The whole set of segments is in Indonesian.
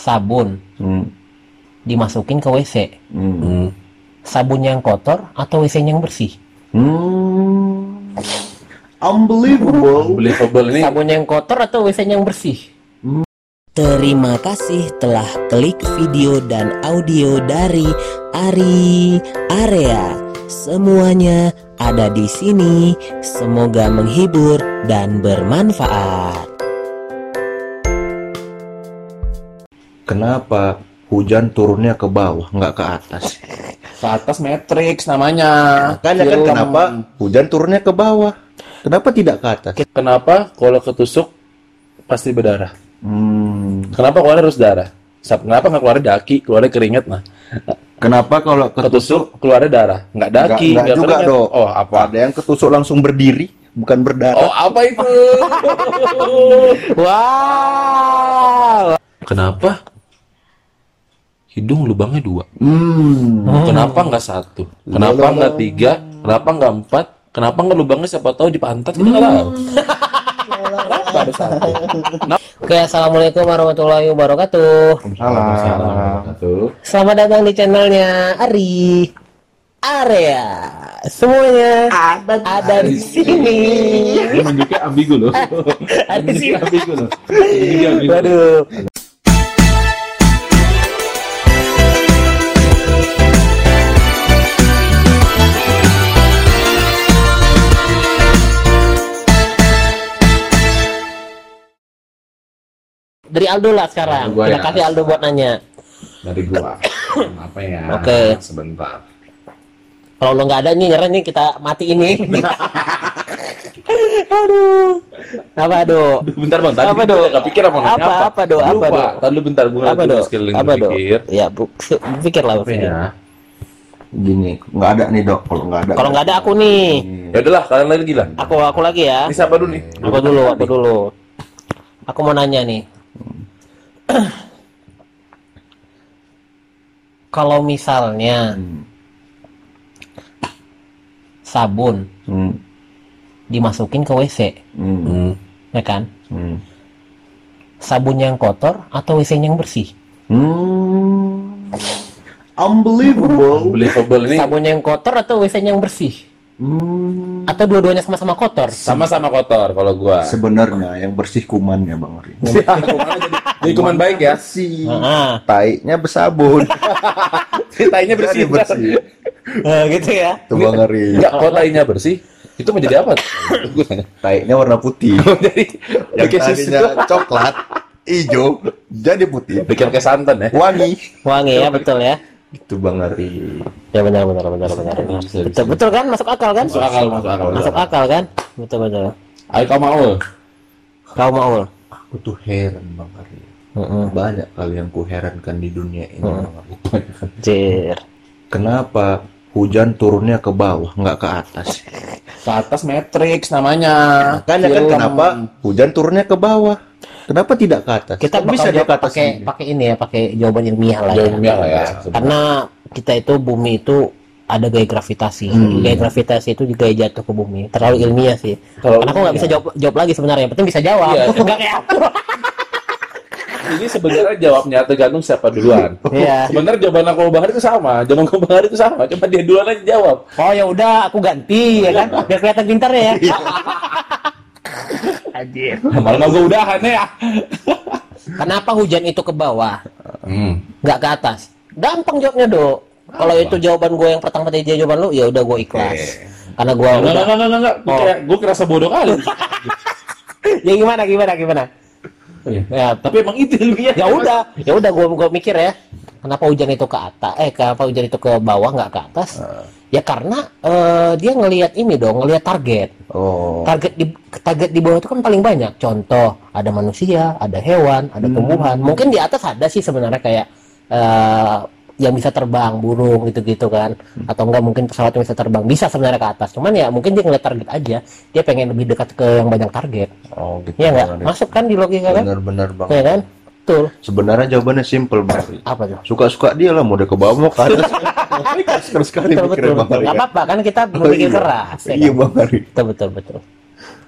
sabun Hmm. dimasukin ke WC Hmm. sabun yang kotor atau WC yang bersih Hmm. Unbelievable. Unbelievable ini sabun yang kotor atau WC yang bersih Terima kasih telah klik video dan audio dari Ari Area. Semuanya ada di sini. Semoga menghibur dan bermanfaat. Kenapa hujan turunnya ke bawah, nggak ke atas? ke atas Matrix namanya. Makanya kan kenapa hujan turunnya ke bawah? Kenapa tidak ke atas? Kenapa kalau ketusuk pasti berdarah? Hmm. Kenapa keluar harus darah? Kenapa nggak keluar daki, keluar keringat nah? Kenapa kalau ketusuk Ketusuk keluarnya darah, nggak daki, nggak nggak juga keringat. dong? Oh apa? Ada yang ketusuk langsung berdiri, bukan berdarah. Oh apa itu? Wow. Kenapa? Hidung lubangnya dua. Hmm. Kenapa nggak satu? Kenapa nggak tiga? Kenapa nggak empat? Kenapa nggak lubangnya siapa tahu di pantat kita nggak tahu. Kenapa ada satu? Oke, assalamualaikum warahmatullahi wabarakatuh. Satu. Selamat datang di channelnya Ari Area. Semuanya ada, di sini. Ini menunjuknya ambigu loh. Ada di sini. ambigu loh. Waduh. Dari Aldo lah sekarang. Gua Kita ya. kasih Aldo buat nanya. Dari gua. Apa ya? Oke. Sebentar. Kalau lo nggak ada nih, nyerah nih kita mati ini. aduh. Apa aduh? Bentar bang, tadi Apa, Dok? nggak pikir apa nanya Apa, apa, Dok? Apa. Dok? Tadi lu bentar, gua Apa sekeliling Apa berpikir. Ya, bu, pikir lah. Apa pikir. ya? Gini, nggak ada nih dok. Kalau nggak ada. Kalau nggak ada aku nih. Ya udahlah, kalian lagi lah. Aku aku lagi ya. Ini siapa dulu nih? Aku dulu, aku dulu. Aku mau nanya nih. Kalau misalnya Hmm. sabun Hmm. dimasukin ke WC, Hmm. Hmm. ya kan? Hmm. Sabun yang kotor atau WC yang bersih? Hmm. Unbelievable. Unbelievable ini Sabun yang kotor atau WC yang bersih? Hmm. Atau dua-duanya sama-sama kotor? sama-sama kotor kalau gua. Sebenarnya yang bersih kumannya bang Ri. Kumannya jadi, jadi kuman baik ya. Bersih. Ah, Taiknya bersabun. Tainya bersih. Jadi bersih. ah, gitu ya. Tuh bang Ri. Enggak, kalau tainya bersih, itu menjadi apa? Taiknya warna putih. jadi yang tadinya coklat, hijau, jadi putih. Bikin kayak santan ya. Wangi. Wangi ya, betul ya. Itu bang Ari. Ya benar benar benar benar. Betul betul kan? Masuk akal kan? Masuk akal, masuk akal. Masuk akal kan? Betul betul. Ayo kau mau. Kau mau? Aku tuh heran bang Ari. Heeh. Banyak kali yang kuherankan di dunia ini. Hmm. Bang Ari. Jir. Kenapa hujan turunnya ke bawah, nggak ke atas? Ke atas Matrix namanya. Makanya kan Film. kenapa hujan turunnya ke bawah? Kenapa tidak ke atas? Kita Kok bisa dia jawab pakai sendiri? pakai ini ya, pakai jawaban ilmiah lah Jauh ya. ilmiah lah ya. Karena kita itu bumi itu ada gaya gravitasi. Hmm. Gaya gravitasi itu juga gaya jatuh ke bumi. Terlalu ilmiah sih. Kalau Karena aku nggak bisa jawab jawab lagi sebenarnya. Yang penting bisa jawab. Iya. Nggak kayak aku. ini sebenarnya jawabnya tergantung siapa duluan. Iya. Sebenarnya jawaban aku Bang Hari itu sama, jawaban aku Bang Hari itu sama, cuma dia duluan aja jawab. Oh ya udah, aku ganti ya kan. Biar kelihatan pintar ya. Anjir. Malah gue udahan ya. Kenapa hujan itu ke bawah, Hmm. nggak ke atas? Gampang jawabnya, Dok. Kalau itu jawaban gue yang pertama tadi jawaban lu, ya udah gue ikhlas. Karena gue Enggak, udah. enggak, enggak, enggak, enggak. Gue Oh. kira, gue kerasa bodoh kali. Ya gimana, gimana, gimana? Iya. Ya, Tapi emang itu ilmiah. ya udah, ya udah gue gue mikir ya. Kenapa hujan itu ke atas? Eh, kenapa hujan itu ke bawah nggak ke atas? Ya karena eh, dia ngelihat ini dong, ngelihat target. Oh. Target di target di bawah itu kan paling banyak. Contoh, ada manusia, ada hewan, ada tumbuhan. Mungkin di atas ada sih sebenarnya kayak eh, yang bisa terbang, burung gitu-gitu kan. Atau enggak mungkin pesawat yang bisa terbang. Bisa sebenarnya ke atas. Cuman ya mungkin dia ngeliat target aja. Dia pengen lebih dekat ke yang banyak target. Oh gitu. Nggak? Bang Ari. Masuk kan di logika kan? Benar-benar bang. Iya kan? Betul. Sebenarnya jawabannya simple bang. Ari. Apa tuh? Suka-suka dia lah mau dia ke bawah mau ke atas. Keras sekali Betul, betul. Nggak apa-apa kan kita Oh, berpikir iya. keras. ya Iya kan? bang Ari. Betul, betul, betul.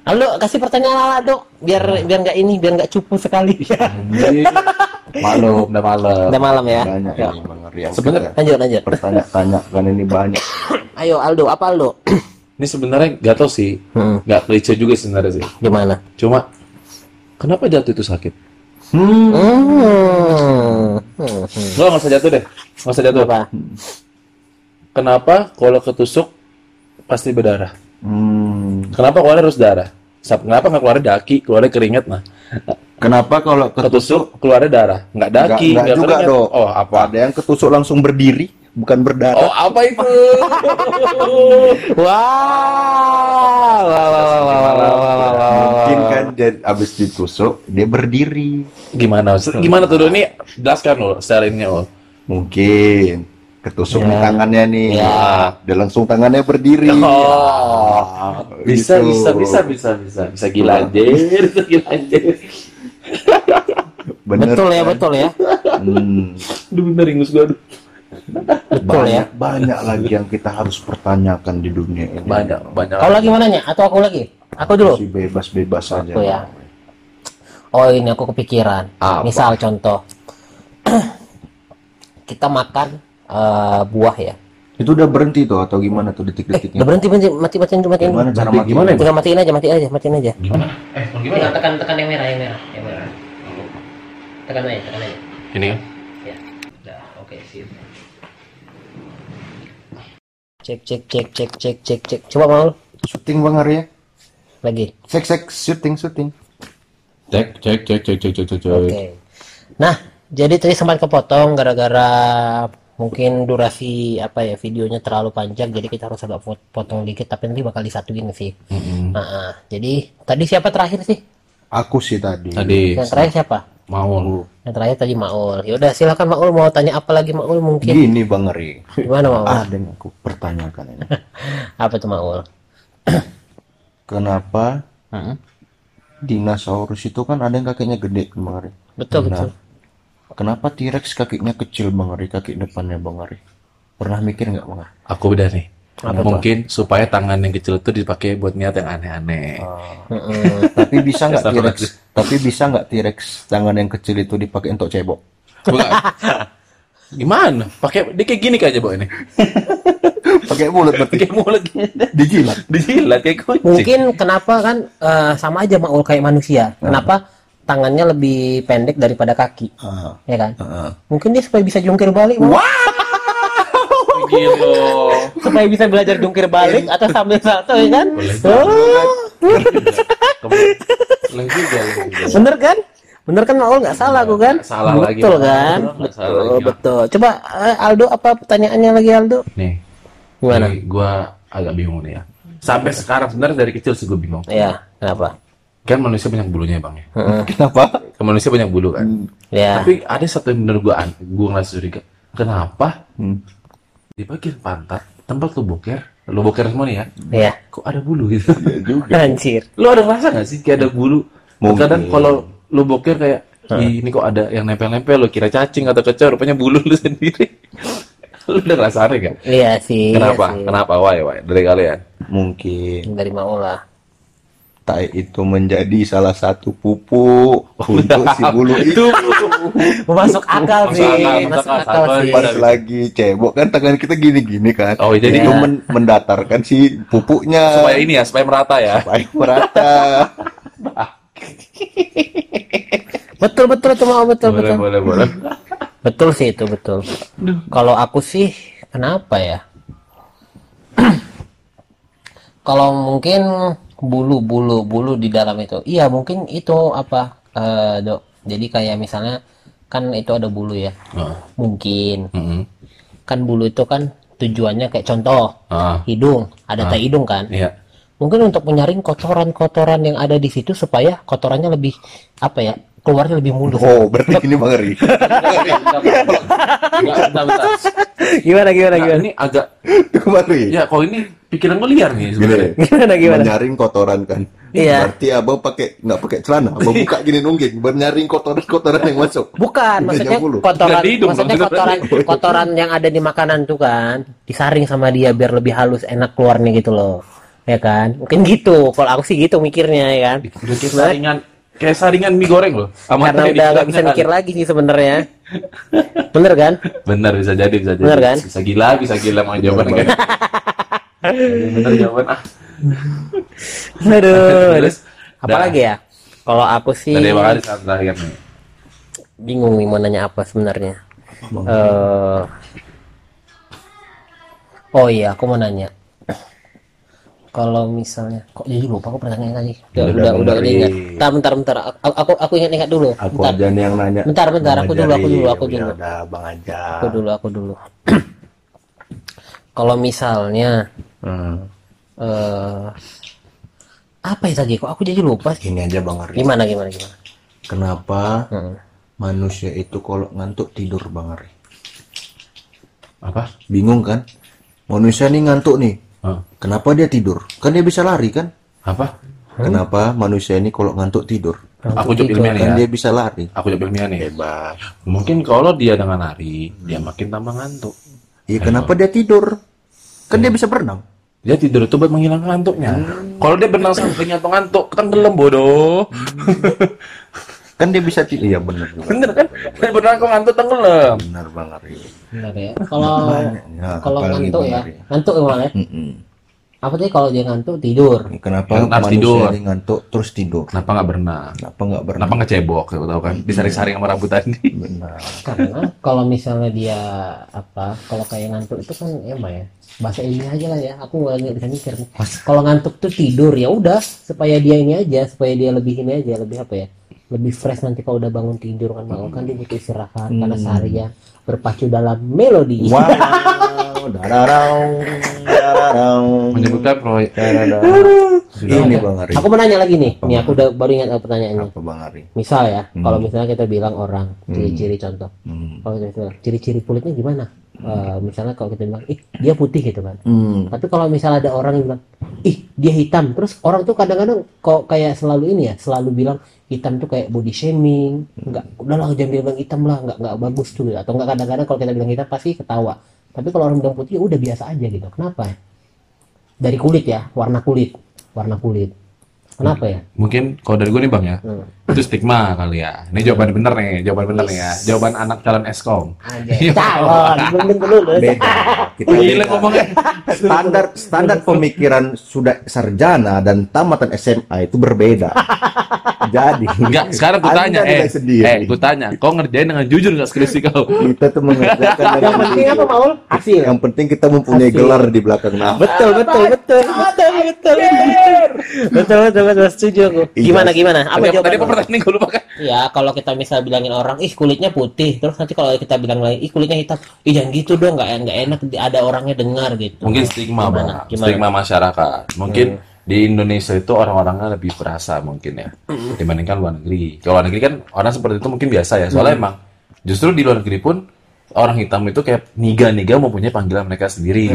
Lalu kasih pertanyaan ala dok, biar biar nggak ini, biar nggak cupu sekali. Maklum. Udah malam. Udah malam ya. Banyak ini Bang Sebenarnya- Lanjut, lanjut. Bertanya-tanya kan ini banyak. Ayo Aldo, apa Aldo? Ini sebenarnya gak tau sih, Hmm. nggak klise juga sebenarnya sih. Gimana? Cuma kenapa jatuh itu sakit? Hmm. Hmm. Hmm. hmm. Nggak, nggak usah jatuh deh, nggak usah jatuh. Apa? Kenapa kalau ketusuk pasti berdarah? Hmm. Kenapa keluar harus darah? Kenapa nggak keluar daki, keluar keringat mah? Kenapa kalau ketusuk, ketusuk keluarnya darah? Nggak daki, nggak, nggak juga dong. Oh apa? Ada yang ketusuk langsung berdiri, bukan berdarah. Oh apa itu? Wah. Mungkin kan jadi abis ditusuk dia berdiri. Gimana? Gimana tuh Ini Jelaskan loh, secara ini loh. Mungkin ketusuk Ya. tangannya nih. Ya. Dia langsung tangannya berdiri. Oh, bisa, Gitu. bisa, bisa, bisa, bisa, bisa gila anjir, bisa gila anjir. Bener, Betul ya, kan? betul ya. Hmm. Aduh, bener ingus gua aduh. Betul ya. banyak, banyak lagi yang kita harus pertanyakan di dunia ini. Banyak, banyak. Kau lagi mananya? Atau aku lagi? Aku dulu. Masih bebas-bebas saja. Aku ya. Oh ini aku kepikiran. Apa? Misal contoh, kita makan eh, buah ya. Itu udah berhenti tuh atau gimana tuh Eh, detik-detiknya? udah berhenti berhenti mati matiin dulu matiin. Gimana cara mati? gimana ya? Tinggal matiin aja, matiin aja, matiin aja. Gimana? Eh, Tinggal tekan tekan yang merah, yang merah, yang merah. Tekan aja, tekan aja. Ini kan? Ya. Udah, oke, sip. Cek cek cek cek cek cek cek. Coba mau Syuting Bang Arya. lagi. Sek sek syuting syuting. Cek, cek, cek, cek, cek, cek, cek, cek. Oke. Nah, jadi tadi sempat kepotong gara-gara mungkin durasi apa ya videonya terlalu panjang jadi kita harus agak pot- potong dikit tapi nanti bakal disatuin sih. Mm-mm. Nah, ah. jadi tadi siapa terakhir sih? Aku sih tadi. Tadi Yang terakhir siapa? mau Yang terakhir tadi Maul. Yaudah silakan Maul mau tanya apa lagi Maul mungkin. Gini Bang Ari. Gimana Maul? Ada yang aku pertanyakan ini. Apa tuh Maul? Kenapa Hmm. dinosaurus itu kan ada yang kakinya gede Bang Ari? Betul Nah, betul. Kenapa T-Rex kakinya kecil Bang Ari, kaki depannya Bang Ari? Pernah mikir nggak Bang Ari? aku udah nih. Apa tuh? Mungkin supaya tangan yang kecil itu dipakai buat niat yang aneh-aneh. Mm-mm. Tapi bisa nggak T-Rex? Tapi bisa nggak T-Rex tangan yang kecil itu dipakai untuk cebok? Bukan. Gimana? Pakai dia kayak gini aja, Bo ini. Pakai mulut berarti Kayak mulut dijilat. dijilat kayak kucing. Mungkin kenapa kan eh, sama aja Maul kayak manusia. Kenapa tangannya lebih pendek daripada kaki? Ah, Ya kan? ah. Mungkin dia supaya bisa jungkir balik, Maul. gitu. supaya bisa belajar jungkir balik atau sambil salto ya kan? Boleh Oh, Boleh juga, bener kan? Bener kan Maul nggak salah aku kan? Nggak salah lagi, betul kan? Betul, salah lagi, Maul. betul. Coba eh, Aldo apa pertanyaannya lagi Aldo? Nih, Gimana? gua agak bingung nih ya. Sampai sekarang sebenarnya dari kecil sih gue bingung. Ya, kenapa? Kan manusia banyak bulunya, Bang ya. Kenapa? Kan manusia banyak bulu kan. Ya. Tapi ada satu yang bener gue an, gue ngerasa curiga. Kenapa Hmm. di bagian pantat tempat lu boker, lu boker semua nih ya, Ya. kok ada bulu gitu? Ya juga. Anjir. lu ada ngerasa gak sih kayak ada bulu? Mungkin. Kadang kalau lu boker kayak, "Ih, ini kok ada yang nempel-nempel, lu kira cacing atau kecoa, rupanya bulu lu sendiri. lu udah ngerasa aneh gak? Iya sih. Kenapa? iya sih. Kenapa? Why? Why? Dari kalian? Mungkin Dari Maul lah. Tai itu menjadi salah satu pupuk untuk si bulu itu. Masuk akal Masuk sih. akal, Masuk masuk akal akal. sih. Pas lagi cebok kan tangan kita gini-gini kan. Oh, jadi itu Ya. men- mendatarkan si pupuknya supaya ini ya, supaya merata ya. supaya merata. Betul betul tuh Maul betul boleh, betul. boleh, boleh. Betul sih itu betul. Kalau aku sih kenapa ya? Kalau mungkin bulu bulu bulu di dalam itu, iya mungkin itu apa eh, dok? Jadi kayak misalnya kan itu ada bulu ya, Ah, mungkin mm-mm. kan bulu itu kan tujuannya kayak contoh Ah, hidung, ada tai hidung kan? iya. Mungkin untuk menyaring kotoran-kotoran yang ada di situ supaya kotorannya lebih apa ya keluarnya lebih mulus. Oh, berarti ini Bang bentar. Gimana gimana Nah, gimana? ini agak Kemari. ya kalau ini pikiran gue liar nih Gini, sebenarnya. Gimana gimana? menyaring kotoran kan. Iya. Berarti abang pakai nggak pakai celana, abang buka gini nungging, menyaring kotoran-kotoran yang masuk. Bukan, maksudnya kotoran, hidung, maksudnya kotoran, kotoran yang ada di makanan tuh kan, disaring sama dia biar lebih halus, enak keluarnya gitu loh, ya kan? Mungkin gitu, kalau aku sih gitu mikirnya ya kan. Udah saringan kayak saringan mie goreng loh. Sama Karena udah nggak dikit bisa kan. mikir lagi sih sebenarnya. Bener kan? Bener bisa jadi bisa jadi. Bener kan? Bisa gila bisa gila mau jawaban kan. Bener jawaban ah. Aduh. Terus Apa dah. lagi ya? Kalau aku sih Tadi bakal saat terakhir nih. bingung nih mau nanya apa sebenarnya. Eh, oh iya, aku mau nanya. Kalau misalnya, kok jadi lupa aku pertanyaan tadi. Udah, Udah, udah, udah, udah dengerin. ingat. Bentar, bentar, bentar. Aku, aku, aku ingat-ingat dulu. Aku bentar. aja nih yang nanya. Bentar, bentar. Aku dulu, aku dulu, aku Ya dulu. udah, Bang aja. Aku dulu, aku dulu. Kalau misalnya, Hmm. eh apa ya tadi? Kok aku jadi lupa? Ini aja Bang Ari. Gimana, gimana, gimana? Kenapa Hmm. manusia itu kalau ngantuk tidur Bang Ari? Apa? Bingung kan? Manusia nih ngantuk nih. Hah? Kenapa dia tidur? Kan dia bisa lari kan? Apa? Kenapa manusia ini kalau ngantuk tidur? Aku jawab ilmiah nih Kan ya. dia bisa lari. Aku jawab ilmiah nih. Hebat. Mungkin kalau dia dengan lari, dia makin tambah ngantuk. Iya, kenapa dia tidur? Kan dia bisa berenang. Dia tidur itu buat menghilangkan ngantuknya. Kalau dia berenang sampai atau ngantuk, tenggelam bodoh. Kan dia bisa tidur. Iya, benar juga. Bener kan? Dia berenang kok ngantuk tenggelam. Benar Bang Ari. Benar ya. Kalau Ya, kalau apalagi ngantuk ya, ngantuk emang ya. Apa sih kalau dia ngantuk tidur? Kenapa Kan harus manusia tidur. ini ngantuk terus tidur? Kenapa nggak berenang? Kenapa nggak berenang? Kenapa ngecebok? Tahu tahu kan? Disaring-saring sama rambut tadi. Benar. Karena kalau misalnya dia apa, kalau kayak ngantuk itu kan ya Mbak ya. Bahasa ilmiah aja lah ya. Aku nggak nggak bisa mikir. Kalau ngantuk tuh tidur ya udah supaya dia ini aja, supaya dia lebih ini aja, lebih apa ya? Lebih fresh nanti kalau udah bangun tidur kan mau kan dia butuh istirahat karena seharian berpacu dalam melodi. Wow, dararau, dararau, Menyebutkan proyek. Ini Bang Ari. Aku mau nanya lagi nih. Nih aku udah baru ingat pertanyaannya. Apa Bang Ari? Misal ya, kalau misalnya kita bilang orang ciri-ciri contoh, Hmm. kalau ciri-ciri kulitnya gimana? Eh, misalnya kalau kita bilang, ih dia putih gitu kan. Hmm. Tapi kalau misalnya ada orang yang bilang, ih dia hitam, terus orang tuh kadang-kadang kok kayak selalu ini ya, selalu bilang hitam tuh kayak body shaming, nggak, udahlah jangan bilang hitam lah, nggak nggak bagus tuh, gitu. atau nggak kadang-kadang kalau kita bilang hitam pasti ketawa. Tapi kalau orang bilang putih, ya udah biasa aja gitu. Kenapa? Dari kulit ya, warna kulit, warna kulit. Kenapa ya? Mungkin kalau dari gue nih bang ya, Hmm. itu stigma kali ya. Ini jawaban bener nih, jawaban bener nih ya. Jawaban anak calon eskom. Anjay, calon, belum lulus. Beda. Kita Gila ngomongnya. Standar standar pemikiran sudah sarjana dan tamatan SMA itu berbeda. Jadi Enggak, sekarang gue tanya, eh, sendiri. eh, gue tanya, kau ngerjain dengan jujur nggak skripsi kau? kita tuh mengerjakan Yang penting apa. Maul? Hasil. Yang penting kita mempunyai Hasil. gelar di belakang nama. Betul, betul, betul, betul, betul, betul, betul, betul, setuju aku. Gimana, gimana? Apa Tadi, tadi pertanyaan gue lupa kan? Ya, kalau kita misal bilangin orang, ih kulitnya putih, terus nanti kalau kita bilang lagi, ih kulitnya hitam, ih jangan gitu dong, nggak nggak enak, ada orangnya dengar gitu. Mungkin stigma Gimana? bang, Gimana? stigma masyarakat. Mungkin di Indonesia itu orang-orangnya lebih perasa mungkin ya, dibandingkan luar negeri. Kalau luar negeri kan orang seperti itu mungkin biasa ya, soalnya emang justru di luar negeri pun orang hitam itu kayak niga-niga mempunyai panggilan mereka sendiri.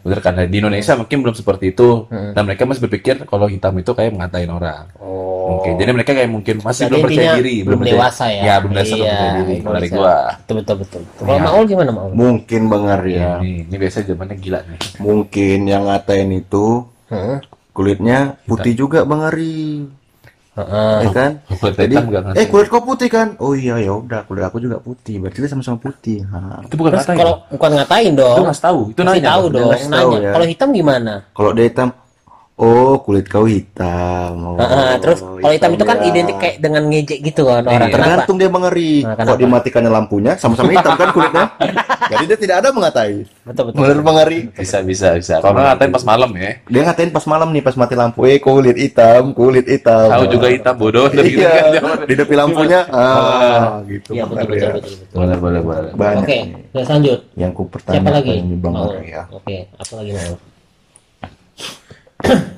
Bener kan? Nah, Di Indonesia mungkin belum seperti itu, dan mereka masih berpikir kalau hitam itu kayak mengatain orang. Oh. Oke, jadi mereka kayak mungkin masih Jadi belum percaya diri, belum dewasa ya. Ya, belum dewasa belum Iya, percaya diri. belum Kalau dari gua. Betul, betul, betul. betul. Kalau Maul gimana Maul? Mungkin Bang Arya, Ya, ini, ini biasanya zamannya gila nih. mungkin yang ngatain itu Heeh. kulitnya putih juga Bang Ari. Heeh. Ya kan? Kulit Jadi, hitam ngatain. eh kulit kau putih kan? Oh iya ya udah kulit aku juga putih. Berarti kita sama-sama putih. Ha. Itu bukan Terus ngatain. kalau bukan ngatain Itu dong, nggak tahu, itu nanya. tahu dong, tahu nanya. ya. Kalau hitam gimana? Kalau dia hitam, oh kulit kau hitam. Oh, Heeh, terus kalau hitam itu kan ya. identik kayak dengan ngejek gitu kan orang. Kenapa? Tergantung dia Bang Ari. Nah, Kok dimatikannya lampunya sama-sama hitam kan kulitnya? Jadi dia tidak ada mengatai. Betul betul. Bener Bang Ari? Bisa, bisa, bisa. Kalau ngatain pas malam ya. Dia ngatain pas malam nih pas mati lampu, eh kulit hitam, kulit hitam. Tahu juga hitam bodoh. tapi gitu kan Iya, di depan lampunya. Ah, gitu. Iya betul betul ya. betul. betul. Boleh, boleh, boleh. Banyak Oke, kita lanjut. yang ku Siapa pertanyakan lagi? ini Bang. Ari ya. Oke, apa lagi mau?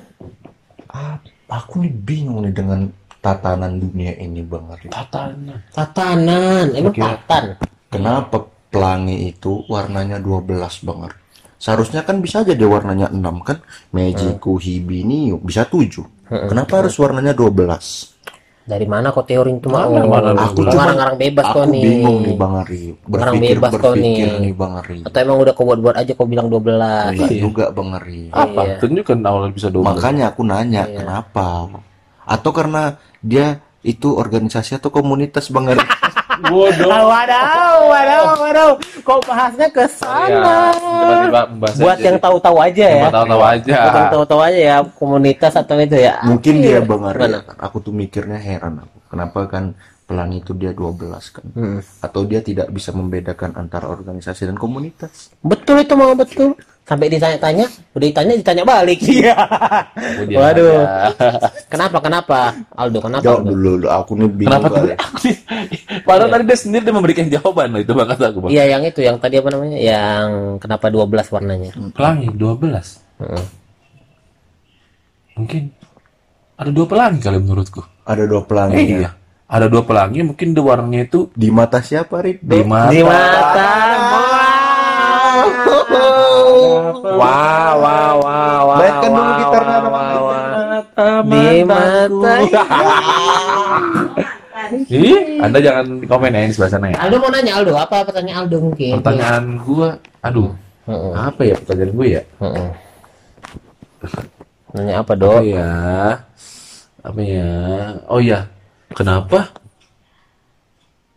Ah, aku nih bingung nih dengan tatanan dunia ini Bang Ari. Tatanya. Tatanan, emang Oke. tatan. Kenapa pelangi itu warnanya 12 Bang Ari? Seharusnya kan bisa aja dia warnanya 6 kan? Magiku, Hibini bisa 7. Kenapa harus warnanya 12? Dari mana kok teori itu mau? Mana, mana, Aku Aku cuma ngarang bebas aku kok nih. bingung nih Bang Ari. Ngarang Berpikir bebas kok berpikir nih. nih Bang Ari. Atau emang udah kau buat-buat aja kau bilang 12. Enggak juga Bang Ari. Apa? Iya. Tunjukkan awal bisa double. Makanya aku nanya Iya. kenapa? Atau karena dia itu organisasi atau komunitas Bang Ari? Bodoh. Ah, Waduh, waduh, waduh. Kok bahasnya ke sana? Ya, tiba-tiba membahas Buat aja yang tahu-tahu aja ya. Tahu-tahu aja. Buat yang tahu-tahu aja ya komunitas atau itu ya. Mungkin Iya. dia Bang Ari. Mana? Aku tuh mikirnya heran aku. Kenapa kan pelangi itu dia 12 kan? Hmm. Atau dia tidak bisa membedakan antara organisasi dan komunitas? Betul itu mau betul. Sampai ditanya-tanya, udah ditanya ditanya balik. Iya. Oh, Waduh. aja. Kenapa kenapa Aldo? Kenapa? Jawab Aldo? dulu, dulu. aku nih bingung Kenapa tuh? kali. Padahal tadi dia sendiri dia memberikan jawaban loh itu bang kata aku bang. Iya yang itu yang tadi apa namanya? Yang kenapa 12 warnanya? Pelangi 12 Heeh. mungkin ada dua pelangi kali menurutku. Ada dua pelangi. Eh, iya. Ada dua pelangi mungkin di warnanya itu Di mata siapa, Rid? di mata. Di mata. Wow, wow, wow, wow. Mainkan dulu gitarnya, wow, Bang. wow, Di mata. Ih, Anda jangan komen ya ini sebelah sana ya. Aldo mau nanya Aldo, apa pertanyaan Aldo mungkin? Pertanyaan gua, aduh, Heeh, apa ya pertanyaan gue ya? heeh. Nanya apa, Oh Dok? ya, apa ya? Oh ya, kenapa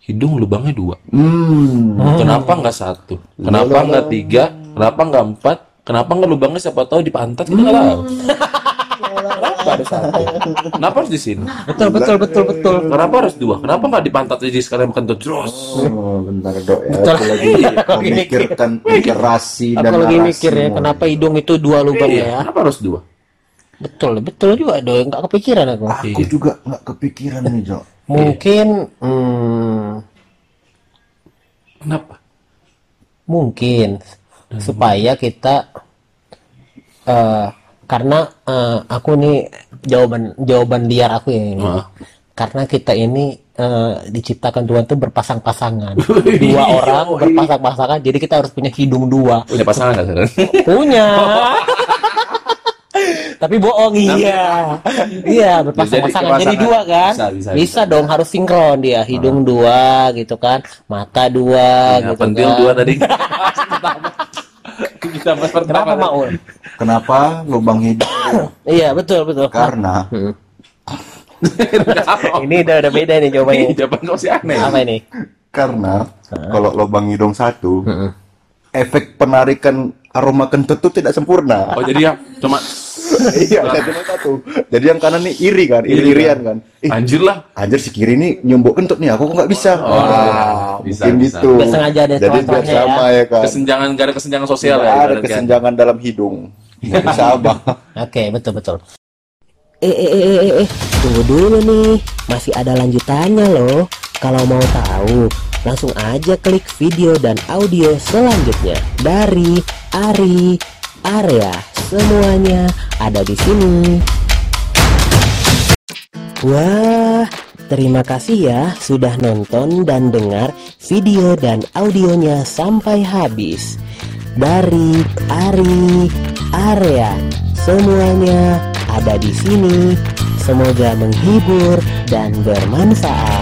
hidung lubangnya dua? Hmm. Kenapa nggak satu? Kenapa nggak tiga? Kenapa nggak empat? Kenapa nggak lubangnya siapa tahu di pantat kita nggak tahu. Kenapa ada satu? Kenapa harus di sini? Betul, betul, betul, betul. Kenapa harus dua? Kenapa nggak di pantat aja sekalian bukan tuh terus? Oh, bentar dok ya. Betul. Aku lagi memikirkan literasi dan Aku lagi mikir ya, kenapa hidung itu dua lubang Iya, ya? kenapa harus dua? Betul, betul juga, Dok. Nggak kepikiran aku. Aku juga nggak kepikiran nih, Jok. Mungkin, hmm, Kenapa? mungkin supaya kita eh karena eh, aku nih jawaban jawaban liar aku ya ini. Heeh. Karena kita ini eh, diciptakan Tuhan tuh berpasang-pasangan. Dua orang berpasang-pasangan, jadi kita harus punya hidung dua. Punya pasangan sekarang? Punya. Tapi bohong iya. Iya, berpasang-pasangan. Jadi dua kan? Bisa, bisa, Bisa dong harus sinkron dia. Hidung dua gitu kan. Mata dua Ya, gitu pentil kan. dua tadi. Kita bahas Kenapa. Maul? Kenapa lubang hidung? Iya, betul betul. Karena Hmm. Ini udah udah beda nih jawabannya. Jawaban kau sih aneh. Apa ini? karena kalau lubang hidung satu, Heeh. efek penarikan aroma kentut itu tidak sempurna. Oh jadi yang cuma iya, ada cuma satu. Jadi yang kanan nih iri kan, Iri iri-irian kan. Ih, anjir lah. anjir si kiri nih nyombok kentut nih, aku kok nggak bisa. Oh, Wah, bisa, mungkin bisa. gitu. Sengaja ada Jadi biar ya. sama ya, kan. Kesenjangan gak ada kesenjangan sosial ya. ada kesenjangan dalam hidung. Abang. Oke, betul betul. Eh, eh, eh, eh, eh, tunggu dulu nih. Masih ada lanjutannya loh. Kalau mau tahu, langsung aja klik video dan audio selanjutnya dari Ari Area. Semuanya ada di sini. Wah, terima kasih ya sudah nonton dan dengar video dan audionya sampai habis. Dari Ari Area, semuanya ada di sini. Semoga menghibur dan bermanfaat.